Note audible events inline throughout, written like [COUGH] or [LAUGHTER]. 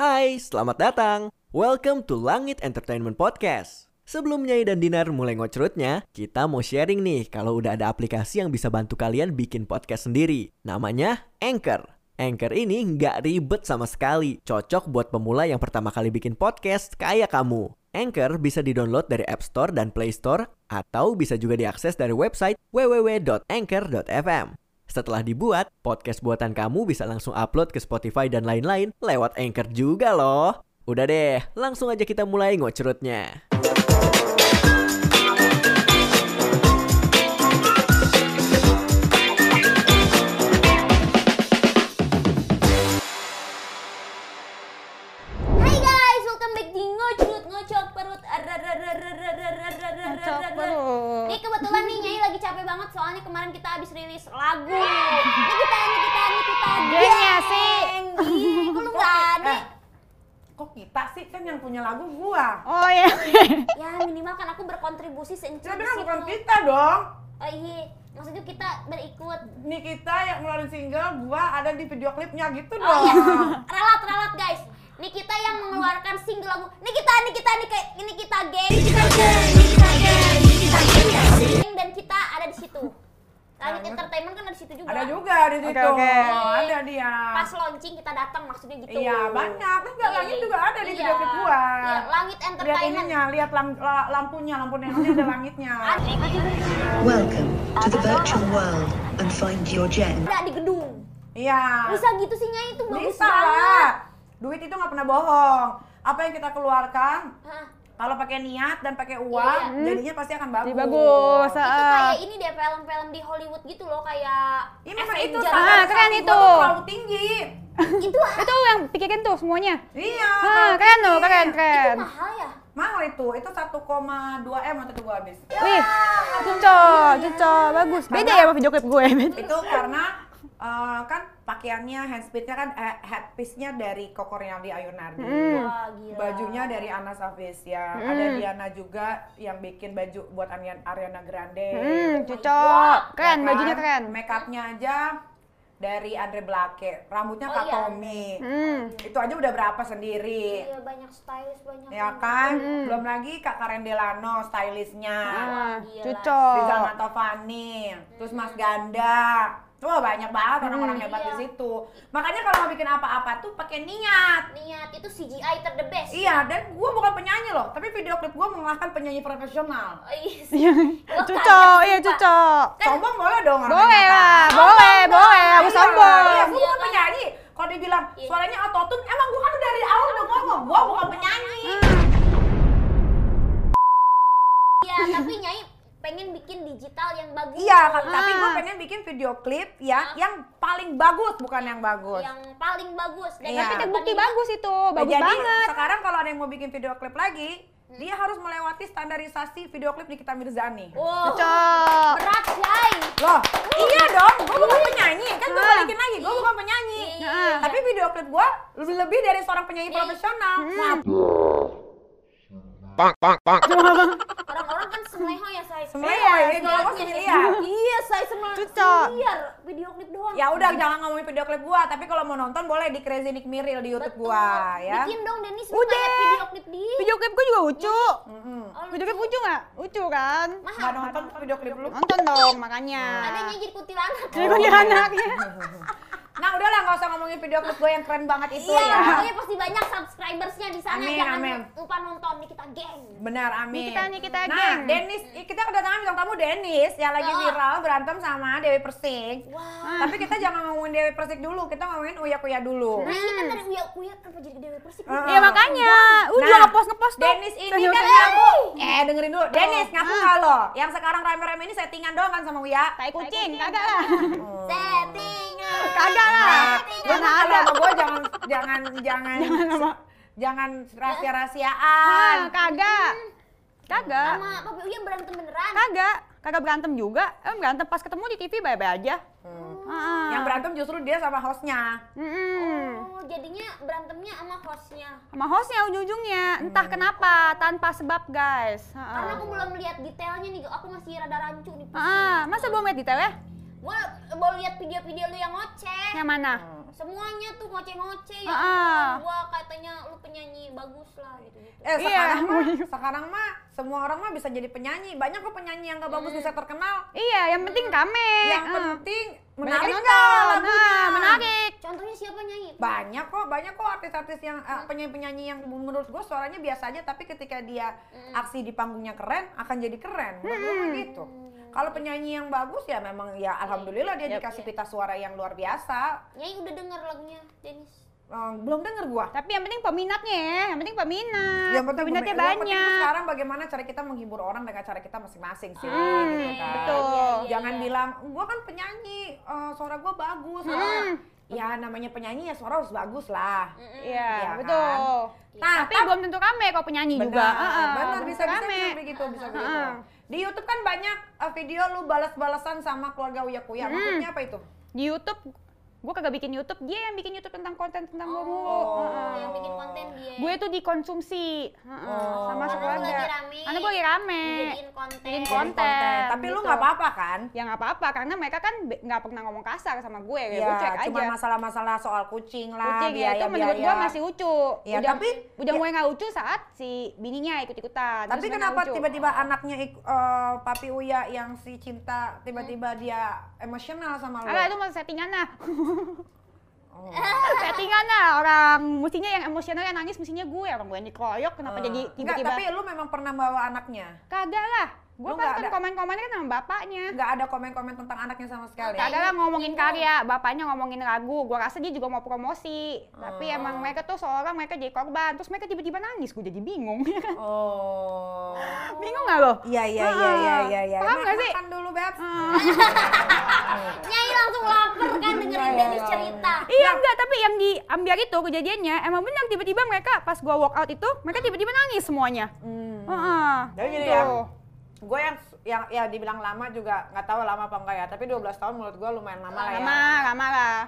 Hai, selamat datang. Welcome to Langit Entertainment Podcast. Sebelum Nyai dan Dinar mulai ngocrutnya, kita mau sharing nih kalau udah ada aplikasi yang bisa bantu kalian bikin podcast sendiri. Namanya Anchor. Anchor ini nggak ribet sama sekali. Cocok buat pemula yang pertama kali bikin podcast kayak kamu. Anchor bisa didownload dari App Store dan Play Store atau bisa juga diakses dari website www.anchor.fm. Setelah dibuat, podcast buatan kamu bisa langsung upload ke Spotify dan lain-lain lewat Anchor juga loh. Udah deh, langsung aja kita mulai ngocrutnya. Punya lagu gua. Oh iya. Ya minimal kan aku berkontribusi seencik Tapi di kan situ. bukan kita dong. Oh iya, maksudnya kita berikut. Nih kita yang ngeluarin single, gua ada di video klipnya gitu Oh dong. iya, ralat ralat guys. Ini kita yang mengeluarkan single lagu. Ini kita, ini kita, ini kayak ini kita geng. Ini kita geng, ini kita geng, ini kita geng. Dan kita ada di situ. Langit. Entertainment kan ada di situ juga. Ada juga di situ. Oke, oke. Oh, ada dia. Pas launching kita datang maksudnya gitu. Iya, banyak. Kan enggak Iya, langit iya. juga ada di Iya. video klip gua. Iya, Langit Lihat Entertainment. ininya, lihat lam- la- lampunya, lampu neonnya ada langitnya. Ada, Welcome to the virtual world and find your gem. ada di gedung. Iya. Bisa gitu sih Nyai itu bagus Bisa banget. lah. Duit itu nggak pernah bohong. Apa yang kita keluarkan, Hah, kalau pakai niat dan pakai uang, Iya. jadinya pasti akan bagus. Jadi bagus. itu ah. kayak ini deh film-film di Hollywood gitu loh kayak Ini memang itu Ah, keren hati itu. terlalu tinggi. [LAUGHS] itu Itu yang pikirin tuh semuanya. Iya. Ah, keren tuh, tinggi. keren, itu keren. mahal ya. Mahal itu, itu 1,2 M waktu itu gua habis. Wih, cocok, cocok, bagus. Beda ya sama video klip gue. [LAUGHS] Itu karena eh, kan pakaiannya handspeednya kan eh, headpiece-nya dari Koko Rinaldi Ayunardi. Hmm. Wah, gila. Bajunya dari Ana Savesya, ada Diana juga yang bikin baju buat Ariana Ariana Grande. Hmm, cocok. Keren, Ya bajunya kan? keren. Make upnya aja dari Andre Blake, rambutnya Oh, Kak iya. Tommy. Hmm. Itu aja udah berapa sendiri. Iya banyak stylist banyak. Ya kan? Belum lagi Kak Karen Delano, stylistnya. Ah, cocok. Rizal Mantovani, terus Mas Ganda. Wah banyak banget orang-orang hebat di Iya. situ. Makanya kalau mau bikin apa-apa tuh pakai niat. Niat itu CGI ter the best. Iya, dan gua bukan penyanyi loh, tapi video klip gua mengalahkan penyanyi profesional. Oh, iya sih. Iya, [LAUGHS] cocok, iya cocok. Sombong boleh dong orang Boleh lah, boleh, boleh, Iya, harus sombong. Iya, gua Iya bukan kan? penyanyi. Kalau dibilang Iya. suaranya autotune, emang gua kan dari awal udah ngomong, gua bukan penyanyi. Iya, tapi Nyai pengen bikin digital yang bagus. Iya, kan, tapi gua Ah. pengen bikin video klip ya Hah? yang paling bagus bukan yang bagus. Yang paling bagus. Dan Iya. Tapi terbukti bagus itu, Nah, bagus jadi banget. sekarang kalau ada yang mau bikin video klip lagi, dia harus melewati standarisasi video klip Nikita Mirzani. Wow, Cocok. berat Nyai. Loh, iya dong, gue bukan penyanyi, kan gue Ah. balikin lagi, gue bukan penyanyi. Iya. Tapi video klip gue lebih lebih dari seorang penyanyi profesional. Wah, Orang-orang kan semleho ya, saya. Sebenarnya Iya, iya, kalau sih lihat. Iya, saya semel Cocok. Biar video klip doang. Ya udah jangan ngomongin video klip gua, tapi kalau mau nonton boleh di Crazy Nick Miril di YouTube Betul. gua ya. Bikin dong Denis Udah. video klip di. Video klip gue juga lucu. Mm-mm. Oh, Video klip lucu nggak? Lucu kan? Mahal. Nggak nonton video klip lu. Nonton dong makanya. Adanya jadi kuntilanak. Jadi kuntilanak ya. [LAUGHS] Nah udahlah nggak usah ngomongin video klip gua yang keren banget itu Iya, ya. pokoknya pasti banyak subscribersnya di sana. Amin, Jangan amin. lupa nonton nih kita geng. Benar, amin. Nikita, Nikita, nah, geng. Dennis, kita kedatangan bintang tamu Dennis yang lagi Oh. viral berantem sama Dewi Persik. Wah. Tapi kita jangan ngomongin Dewi Persik dulu, kita ngomongin Uya Kuya dulu. Nah ini kan dari Uya Uya kenapa jadi Dewi Persik? Iya makanya. Udah Nah, ngepost ngepost tuh. Dennis ini Serius. kan ngaku. Eh, dengerin dulu. Dennis ngaku Ah. nggak lo? Yang sekarang rame-rame ini settingan doang kan sama Uya? Tai kucing, kagak lah. Settingan. Kagak lah. Lu kalau ada. sama gue jangan jangan jangan [LAUGHS] Jangan apa? jangan rahasia-rahasiaan. Ah, kagak. Kagak. Sama Papi Uya berantem beneran. Kagak. Kagak berantem juga. Eh berantem pas ketemu di TV baik-baik aja. Hmm. Ah. Yang berantem justru dia sama hostnya. Mm-mm. Oh, jadinya berantemnya sama hostnya. Sama hostnya ujung-ujungnya. Entah kenapa, tanpa sebab guys. Karena Ah. aku belum lihat detailnya nih, aku masih rada rancu nih. Ah, masa belum lihat detailnya? Gue mau lihat video-video lu yang ngoceh. Yang mana? Semuanya tuh ngoceh-ngoceh ya. Ah. Gua katanya bagus lah gitu gitu. Eh Iya. sekarang mah, [LAUGHS] sekarang mah semua orang mah bisa jadi penyanyi. Banyak kok penyanyi yang gak bagus bisa terkenal. Iya, yang penting rame. Yang Ah. penting menarik lagunya? Nah, menarik. Contohnya siapa nyanyi? Banyak kok, banyak kok artis-artis yang eh, penyanyi-penyanyi yang menurut gue suaranya biasa aja, tapi ketika dia aksi di panggungnya keren, akan jadi keren. Menurut gue gitu. Kalau penyanyi yang bagus ya memang ya alhamdulillah dia dikasih pita suara yang luar biasa. Nyai udah denger lagunya Dennis. Eh, belum denger gua. Tapi yang penting peminatnya ya, yang penting peminat. Yang penting peminatnya yang penting tuh banyak. sekarang bagaimana cara kita menghibur orang dengan cara kita masing-masing sih, Hmm, gitu kan. betul. Jangan bilang, gua kan penyanyi, eh, suara gua bagus. Hmm. Ya namanya penyanyi ya suara harus bagus lah. Iya, Iya betul. Nah, Tapi belum tentu rame kalau penyanyi juga. Benar, Ah, ah, benar belum bisa tentu bisa begitu, bisa begitu. Di YouTube kan banyak eh, video lu balas-balasan sama keluarga Uya Kuya. Hmm. Maksudnya apa itu? Di YouTube gue kagak bikin YouTube, dia yang bikin YouTube tentang konten tentang gue mulu. Oh. Ah, ah. Yang bikin konten dia. Gue tuh dikonsumsi ah, ah, Oh. sama Karena lu sekeluarga. lagi rame. Karena gue lagi rame. Dijadiin konten. Bikin konten. Tapi lu gitu. nggak apa-apa kan? Ya nggak apa-apa karena mereka kan nggak pernah ngomong kasar sama gue. Ya, Ya, gue cuek cuma aja. masalah-masalah soal kucing lah, Kucing ya itu menurut gue masih lucu. Ya, udah, tapi- udah ya- mulai nggak lucu saat si bininya ikut-ikutan. Tapi kenapa tiba-tiba anaknya eh, Papi Uya yang si cinta tiba-tiba dia emosional sama lu? Alah itu mah settingan lah. [LAUGHS] Oh. [LAUGHS] settingan lah orang mestinya yang emosional yang nangis mestinya gue orang gue yang dikeroyok kenapa Eh, jadi tiba-tiba tapi lu memang pernah bawa anaknya? kagak lah gue Lu kan nggak komen-komennya kan sama bapaknya Nggak ada komen-komen tentang anaknya sama sekali? kagak lah ngomongin karya bapaknya ngomongin lagu gue rasa dia juga mau promosi tapi Oh. emang mereka tuh seorang mereka jadi korban terus mereka tiba-tiba nangis gue jadi bingung [LAUGHS] Oh. bingung gak lo Iya, iya, iya, iya, iya. iya. Paham nggak sih? Beb. [LAUGHS] Nyai langsung lapar kan dengerin Iya, iya, Dennis iya. cerita. Iya enggak, tapi yang di Ambiar itu kejadiannya emang benar tiba-tiba mereka pas gua walk out itu mereka tiba-tiba nangis semuanya. Hmm. Heeh. Jadi gini gitu. ya, gue yang yang ya dibilang lama juga nggak tahu lama apa enggak ya, tapi 12 tahun menurut gue lumayan lama lah ya. Lama, lama lah.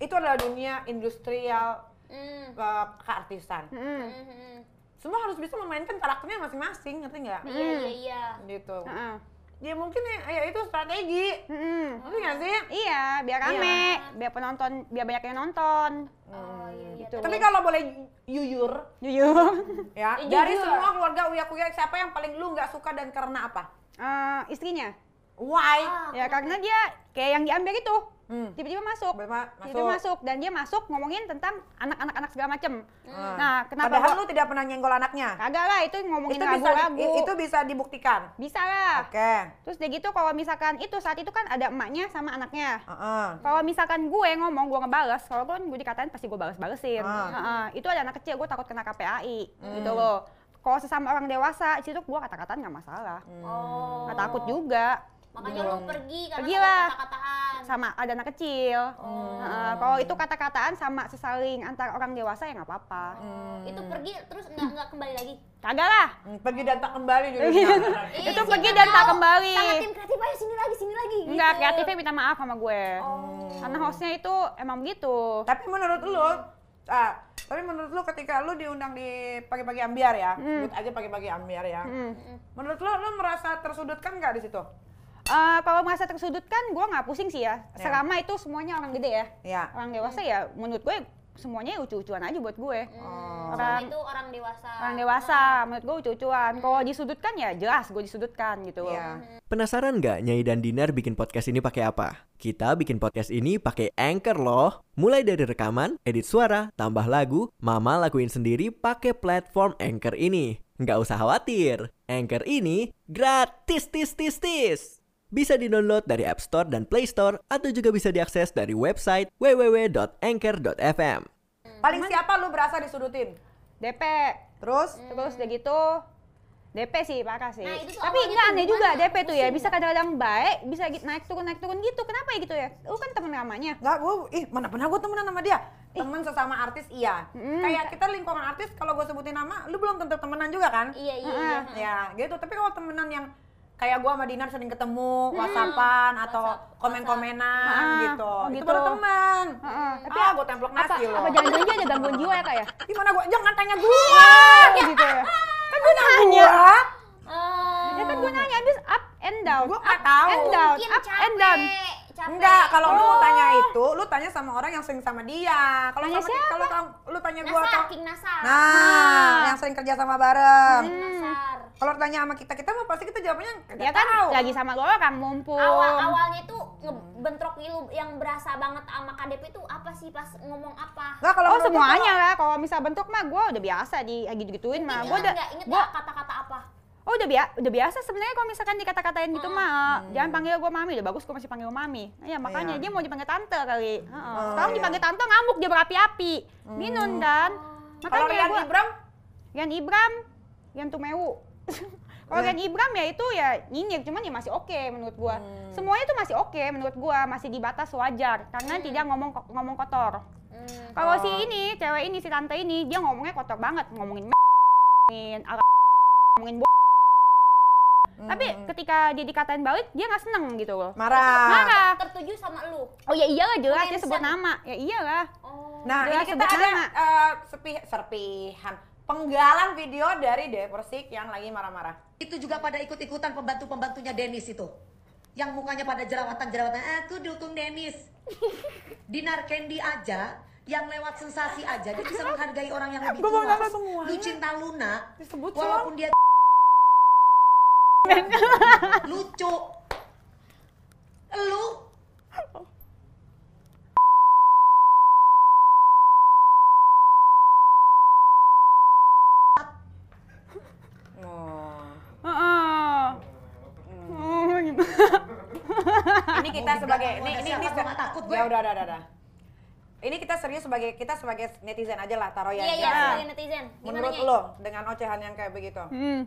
Itu adalah dunia industrial Hmm. ke keartisan. Mm. Hmm, hmm. Semua harus bisa memainkan karakternya masing-masing, ngerti nggak? Iya, iya, iya. Gitu. Heeh. Ya mungkin ya, ya itu strategi. Mm-mm. Ngerti nggak sih? Iya, biar rame, biar penonton, biar banyak yang nonton. Oh, iya, iya. Gitu. Tapi kalau boleh jujur, Jujur. [LAUGHS] ya Eh, dari semua keluarga Uya Kuya siapa yang paling lu nggak suka dan karena apa? Eh, istrinya. Why? Ah, Ya karena dia kayak yang diambil itu. Hmm. Tiba-tiba masuk. Tiba-tiba Tiba-tiba masuk dan dia masuk ngomongin tentang anak-anak anak segala macem. Hmm. Nah, kenapa Padahal gua- lu tidak pernah nyenggol anaknya. Kagak lah, itu ngomongin Itu bisa lagu-lagu. di- itu bisa dibuktikan. Bisa lah. Oke. Terus dia gitu kalau misalkan itu saat itu kan ada emaknya sama anaknya. Heeh. Kalau misalkan gue ngomong, gue ngebales, kalau gue gue dikatain pasti gue bales-balesin. Ah. Heeh, itu ada anak kecil, gue takut kena KPAI, Hmm. gitu loh. Kalau sesama orang dewasa, di situ gue kata-kataan nggak masalah, Oh. nggak takut juga. Makanya lu pergi karena Pergi takut lah. kata-kataan. Sama ada anak kecil. Oh. Heeh, kalau itu kata-kataan sama sesaling antar orang dewasa ya nggak apa-apa. Hmm. Itu pergi terus nggak nggak kembali lagi. Kagak lah. Hmm, Pergi dan tak kembali [LAUGHS] juga. Iya. Ih, Itu siapa pergi dan tak kembali. Sama tim kreatif ayo sini lagi, sini lagi. Enggak, gitu. kreatifnya minta maaf sama gue. Oh. Karena hostnya itu emang begitu. Tapi menurut lu, ah, tapi menurut lu ketika lu diundang di pagi-pagi ambiar ya, sebut aja pagi-pagi ambiar ya. Hmm. Menurut lu, lu merasa tersudutkan nggak di situ? Eh, kalau merasa tersudutkan, gue nggak pusing sih ya. Ya. Selama itu semuanya orang gede ya. Ya. Orang dewasa ya, menurut gue semuanya lucu-lucuan aja buat gue. Hmm, Orang- sama itu orang dewasa. Orang dewasa, menurut gue lucu-lucuan. Kalau disudutkan ya jelas gue disudutkan gitu loh. Iya. Penasaran nggak Nyai dan Dinar bikin podcast ini pakai apa? Kita bikin podcast ini pakai Anchor loh. Mulai dari rekaman, edit suara, tambah lagu, Mama lakuin sendiri pakai platform Anchor ini. Nggak usah khawatir, Anchor ini gratis tis tis tis. Bisa di-download dari App Store dan Play Store atau juga bisa diakses dari website www.anchor.fm. Paling siapa lu berasa disudutin? DP, Terus? terus udah gitu DP sih parah sih. Nah, Tapi enggak aneh juga? DP tuh ya. Bisa kadang-kadang baik, bisa gitu naik turun naik turun gitu. Kenapa ya gitu ya? Lu kan temen lamanya. Nggak, gue, ih mana pernah gue temenan sama dia. Temen sesama artis iya. Kayak kita lingkungan artis, kalau gue sebutin nama, lu belum tentu temenan juga kan? Iya, iya, iya. Ya gitu, tapi kalau temenan yang kayak gua sama Dinar sering ketemu, whatsappan atau WhatsApp, komen-komenan Ah, gitu. oh Itu gitu. baru teman. Heeh. Tapi ah, gua templok apa, nasi loh. apa jangan-jangan dia ada gangguan jiwa ya kak ya? [LAUGHS] Gimana gua? Jangan tanya gua. gitu ya. Kan gua nanya. Oh. Ya kan gue nanya habis up and down. Gua up nggak tahu. and down, Mungkin up capek. and down. capek. Enggak, kalau lu mau Oh. tanya itu, lu tanya sama orang yang sering sama dia. Kalau Tanya sama kalau lu tanya gua Nasar, atau King Nasar. Nah, yang sering kerja sama bareng. Nasar. Kalau tanya sama kita, kita mah pasti kita jawabnya Dia enggak kan tahu. lagi sama lo orang mumpung. Awal awalnya itu ngebentrok lu yang berasa banget sama KDP itu apa sih pas ngomong apa? Enggak kalau Oh gua semuanya lah, kalau misal bentuk mah gue udah biasa di gitu gituin mah. Gue Ingat udah? Ingat gua, kata-kata apa? oh udah biasa, udah biasa sebenarnya kalau misalkan dikata-katain gitu Hmm. mah, jangan panggil gue mami, udah bagus gue masih panggil mami. Iya makanya Iya. dia mau dipanggil tante kali. Heeh. Oh, Sekarang iya. dipanggil tante ngamuk dia berapi-api, minun kan. Kalau Makanya Rian gue, Ibram, Rian Ibram, Rian Tumewu. [LAUGHS] Kalau. Rian Ibram ya itu ya nyinyir, cuman ya masih oke menurut gua. Hmm. Semuanya tuh masih oke menurut gua, masih di batas wajar karena tidak ngomong ngomong kotor. Hmm. Kalau Oh. si ini, cewek ini, si tante ini, dia ngomongnya kotor banget, ngomongin [LAUGHS] ngomongin ngomongin bo- Tapi Hmm. ketika dia dikatain balik, dia nggak seneng gitu loh. marah. Marah. Tertuju sama lu. Oh ya iyalah jelas dia sebut nama. Ya iyalah. Oh. Nah, Jelas ini kita ada nama. eh, sepi, serpihan penggalan video dari Dewi Persik yang lagi marah-marah. itu juga pada ikut-ikutan pembantu-pembantunya Denis itu. Yang mukanya pada jerawatan-jerawatan aku dukung Denis. [LAUGHS] Dinar Candy aja yang lewat sensasi aja dia bisa menghargai orang yang lebih tua. lu cinta Luna Disebut walaupun dia [LAUGHS] lucu. Lu Oh. Heeh. Oh, gitu. Ini kita sebagai ini ada ini siapa ini gua nggak takut gue. Ya udah udah udah. udah. Ini kita serius sebagai kita sebagai netizen aja lah taruh ya. Iya iya sebagai netizen. Gimana Menurut lo dengan ocehan yang kayak begitu. Hmm.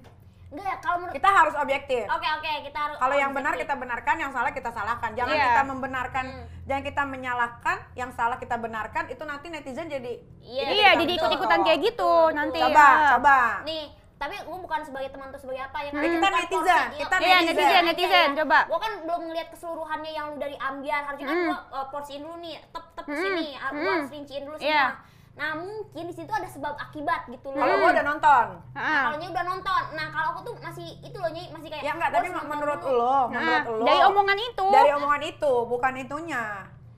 Enggak kalau menurut Kita harus objektif. Oke oke kita harus Kalau yang benar kita benarkan, yang salah kita salahkan. Jangan Iya. kita membenarkan, Hmm. jangan kita menyalahkan, yang salah kita benarkan. Itu nanti netizen jadi Iya, Iya, jadi ikut-ikutan kayak gitu Betul, nanti. coba, ya. coba. Nih, tapi gue bukan sebagai teman tuh sebagai apa ya kan? Ya, kita Bukan netizen, kita Iya, netizen. netizen, netizen, coba. Gue kan belum ngeliat keseluruhannya yang lu dari ambiar. Harusnya kan Hmm. gue uh, porsiin dulu nih, tep tep Hmm, sini. Uh, Gue hmm. harus rinciin dulu semua. Iya. Nah mungkin di situ ada sebab akibat gitu loh. Kalau gua udah nonton. Nah, Heeh. kalau Nyai udah nonton. Nah kalau aku tuh masih itu loh Nyai masih kayak. Ya enggak, tapi menurut dulu. lo, Nah, menurut lo. dari omongan itu. Dari omongan itu, bukan itunya.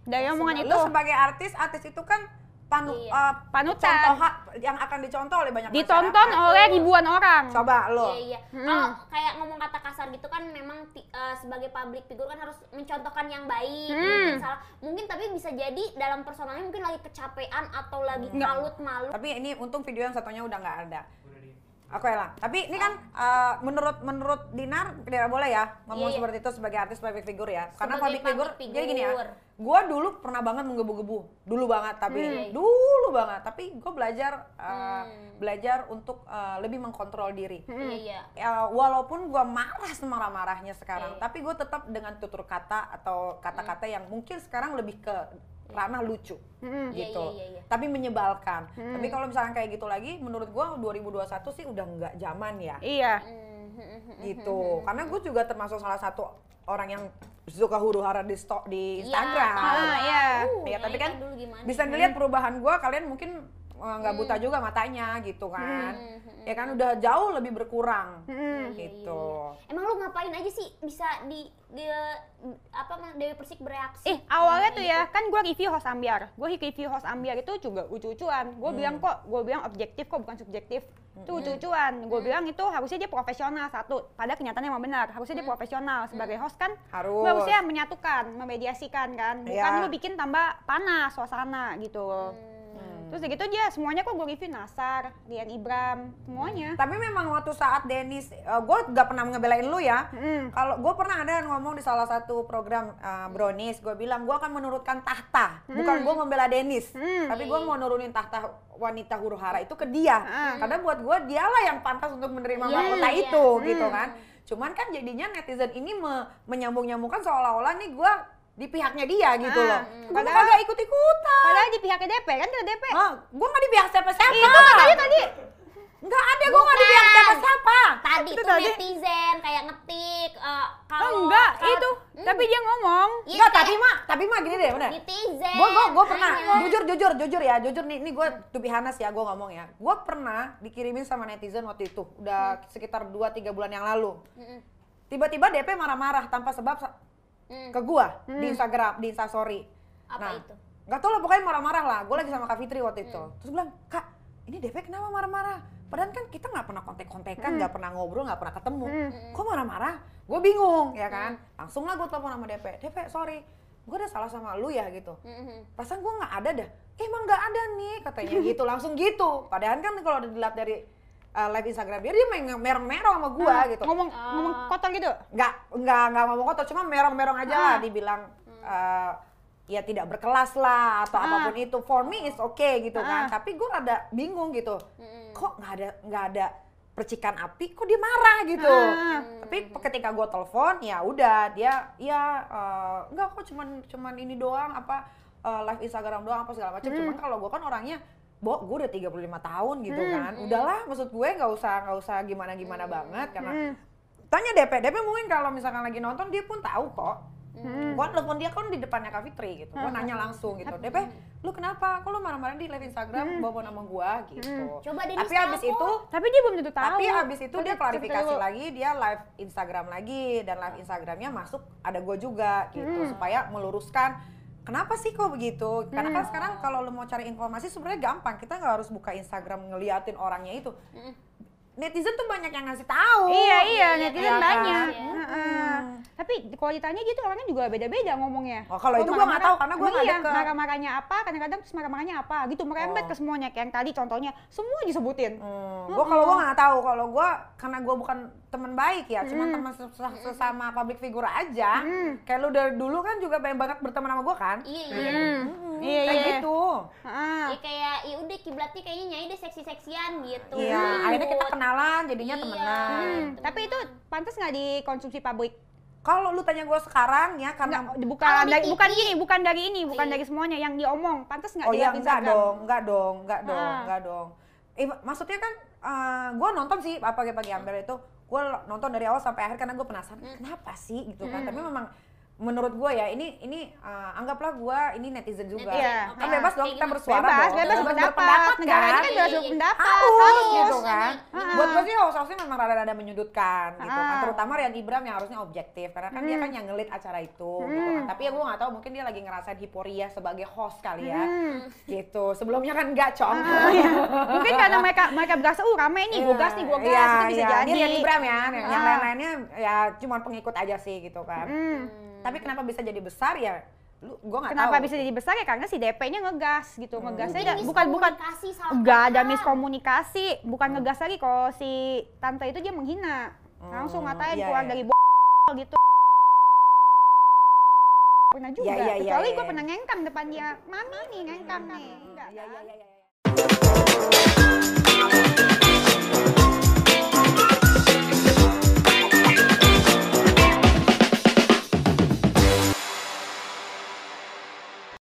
Dari omongan itu. Lo sebagai artis, artis itu kan panu, Iya. eh, Panutan. contoh yang akan dicontoh oleh banyak ditonton masyarakat. oleh ribuan orang. Coba lo. Iya iya. Hmm. Kalau kayak ngomong kata kasar gitu kan memang eh, sebagai public figure kan harus mencontohkan yang baik. Hmm. Mungkin salah. Mungkin tapi bisa jadi dalam personalnya mungkin lagi kecapean atau lagi kalut malu. Tapi ini untung video yang satunya udah nggak ada. Oke lah. Tapi ini kan eh, menurut menurut Dinar tidak boleh ya ngomong Iya, iya. seperti itu sebagai artis public figure ya. Karena Sebagai public figure, public jadi gini ya. figure. Gue dulu pernah banget menggebu-gebu, dulu banget. Tapi Hmm. dulu banget. Tapi gue belajar eh, Hmm. belajar untuk eh, lebih mengkontrol diri. Iya iya. Ya, walaupun gue marah semarah-marahnya sekarang, Iya. tapi gue tetap dengan tutur kata atau kata-kata yang mungkin sekarang lebih ke ranah lucu. Iya, gitu. iya, iya, iya. Tapi menyebalkan. Tapi kalau misalnya kayak gitu lagi, menurut gue 2021 sih udah nggak zaman ya, Iya. Hmm. gitu. Karena gue juga termasuk salah satu orang yang suka huru hara di stok di Instagram. Iya, tahu. Ah, iya. Uh, Ya, tapi kan bisa ngeliat perubahan gue, kalian mungkin nggak buta juga matanya gitu kan. Ya kan udah jauh lebih berkurang Mm-mm. gitu. Emang lu ngapain aja sih bisa di, di apa Dewi Persik bereaksi? Eh awalnya tuh ya kan gue review host ambiar, gue review host ambiar itu juga lucu-lucuan. Gue Hmm. bilang kok, gue bilang objektif kok bukan subjektif. Itu lucu-lucuan. Gue bilang itu harusnya dia profesional satu. Padahal kenyataannya emang benar. Harusnya dia profesional sebagai host kan. Harus. Lu harusnya menyatukan, memediasikan kan. Bukan Iya. lu bikin tambah panas suasana gitu. Hmm. Terus gitu aja semuanya kok gue review Nasar, Rian Ibram, semuanya. Tapi memang waktu saat Dennis, gue gak pernah ngebelain lu ya. Mm. Kalau gue pernah ada yang ngomong di salah satu program uh, Brownies, gue bilang gue akan menurunkan tahta, bukan gue membela Dennis, Mm. tapi gue mau nurunin tahta wanita huru hara itu ke dia, karena buat gue dialah yang pantas untuk menerima Iya, mahkota iya. itu, gitu kan. Cuman kan jadinya netizen ini me- menyambung-nyambungkan seolah-olah nih gue di pihaknya dia gitu Ah, loh. mm. Gue Padahal- kagak ikut-ikutan. Padahal di pihaknya DP kan ke DP. Ah, gue gak di pihak siapa-siapa. Itu katanya tadi. Nggak ada, gue gak di pihak siapa-siapa. Tadi Itu tuh tadi. netizen kayak ngetik eh, kalau Oh, enggak, kalau- itu. Hmm. Tapi dia ngomong. Iya, Enggak, tapi mah, tapi mah gini deh, bener. netizen. Gue gue gue pernah, Makanya. jujur jujur jujur ya, jujur nih, nih gue to be honest ya, gue ngomong ya. Gue pernah dikirimin sama netizen waktu itu, udah sekitar 2-3 bulan yang lalu. Mm-mm. Tiba-tiba DP marah-marah tanpa sebab Hmm. ke gua di Instagram, di Instastory. Apa nah, itu? Gak tau lah pokoknya marah-marah lah. Gue lagi sama Kak Fitri waktu itu. Hmm. Terus gue bilang, Kak, ini DP kenapa marah-marah? Padahal kan kita nggak pernah kontek-kontekan, nggak pernah ngobrol, nggak pernah ketemu. Kok marah-marah? Gue bingung, ya kan? Langsung lah gue telepon sama DP. DP, sorry, gue udah salah sama lu ya gitu. Mhm. Perasaan gue nggak ada dah. Emang nggak ada nih katanya gitu, langsung gitu. Padahal kan kalau dilihat dari uh, live Instagram dia, dia main merong-merong sama gue gitu. Ngomong ngomong kotor gitu. nggak nggak nggak ngomong kotor cuma merong-merong aja lah Ah. dibilang eh, ya tidak berkelas lah atau Ah. apa pun itu for me is okay gitu kan Ah. tapi gue rada bingung gitu Mm-mm. kok nggak ada nggak ada percikan api kok dia marah gitu Ah. tapi ketika gue telepon ya udah dia ya eh, enggak kok cuman cuman ini doang apa eh, live Instagram doang apa segala macam cuman kalau gue kan orangnya Bo, gue udah 35 tahun gitu kan. Udahlah, maksud gue nggak usah nggak usah gimana-gimana banget karena tanya DP, DP mungkin kalau misalkan lagi nonton dia pun tahu kok. Hmm. Gua telepon dia kan di depannya Kak Fitri gitu. Gua nanya langsung gitu. DP, lu kenapa? Kok lu marah-marah di live Instagram bawa nama gua gitu. Coba Dennis Tapi habis telepon. itu Tapi dia belum tentu tahu. tapi habis itu dia klarifikasi dulu. lagi, dia live Instagram lagi dan live Instagramnya masuk ada gue juga gitu supaya meluruskan kenapa sih kok begitu? Karena kan sekarang kalau lu mau cari informasi sebenarnya gampang, kita nggak harus buka Instagram ngeliatin orangnya itu. Netizen tuh banyak yang ngasih tahu. Iya iya Iya, netizen kan? banyak. Iya. Heeh. Tapi kalau ditanya gitu orangnya juga beda-beda ngomongnya. Oh, kalau Oh, itu gua nggak tahu, karena gua Emang nggak iya, deket. marah-marahnya apa, kadang-kadang terus marah-marahnya apa gitu merembet Oh. ke semuanya. Kayak yang tadi contohnya semua disebutin. Hmm, gua kalau gua nggak tahu kalau gua karena gua bukan teman baik ya, cuma teman ses- sesama public figure aja. Kayak lu dari dulu kan juga pengen banget berteman sama gua kan? Iya, iya. Hmm, Iya, kayak iya. gitu. Heeh. Ya kayak ya udah kiblatnya kayaknya nyai deh seksi-seksian gitu. Iya, akhirnya kita kenalan, jadinya Iya. temenan. Hmm, Tapi itu pantas nggak dikonsumsi pabrik? Kalau lu tanya gua sekarang ya karena Nggak, bukan di dari, bukan gini, bukan dari ini, bukan Iya. dari semuanya yang diomong. Pantas nggak Oh iya enggak dong, enggak dong, enggak dong, Ah. enggak dong. Eh, maksudnya kan eh, gua nonton sih apa pagi Amber itu, gua nonton dari awal sampai akhir karena gue penasaran kenapa sih gitu kan. Tapi memang menurut gue ya ini ini eh, anggaplah gue ini netizen juga. Iya. Kan bebas dong kita bersuara Bebas, dong. bebas berpendapat. Negara ini kan Iya, bebas iya. berpendapat. harus, Harus. gitu kan. Ah. Buat gue sih host-hostnya memang rada-rada menyudutkan gitu kan. Ah. Terutama Rian Ibram yang harusnya objektif karena kan dia kan yang ngelit acara itu gitu kan. Tapi ya gue nggak tahu mungkin dia lagi ngerasain hiporia sebagai host kali ya. Gitu. Sebelumnya kan enggak, Cong. Ah, iya. Mungkin karena mereka mereka berasa, uh rame nih, gue gas nih, gue gas, Iya, itu bisa iya. jadi. Rian Ibram ya. Yang Ah. lain-lainnya ya cuma pengikut aja sih gitu kan. Hmm. Tapi kenapa bisa jadi besar ya? Lu gue nggak tahu. Kenapa bisa jadi besar ya karena si DP-nya ngegas gitu, ngegasnya Mungkin da- bukan bukan enggak ada miskomunikasi, bukan ngegas lagi kalau si tante itu dia menghina, langsung ngatain iya, keluar iya. dari b gitu. Pernah juga, Iya, iya, iya, kecuali iya, gue iya. pernah ngengkam depan dia, mami nih ngengkam nih, enggak Iya, kan? iya, iya, iya.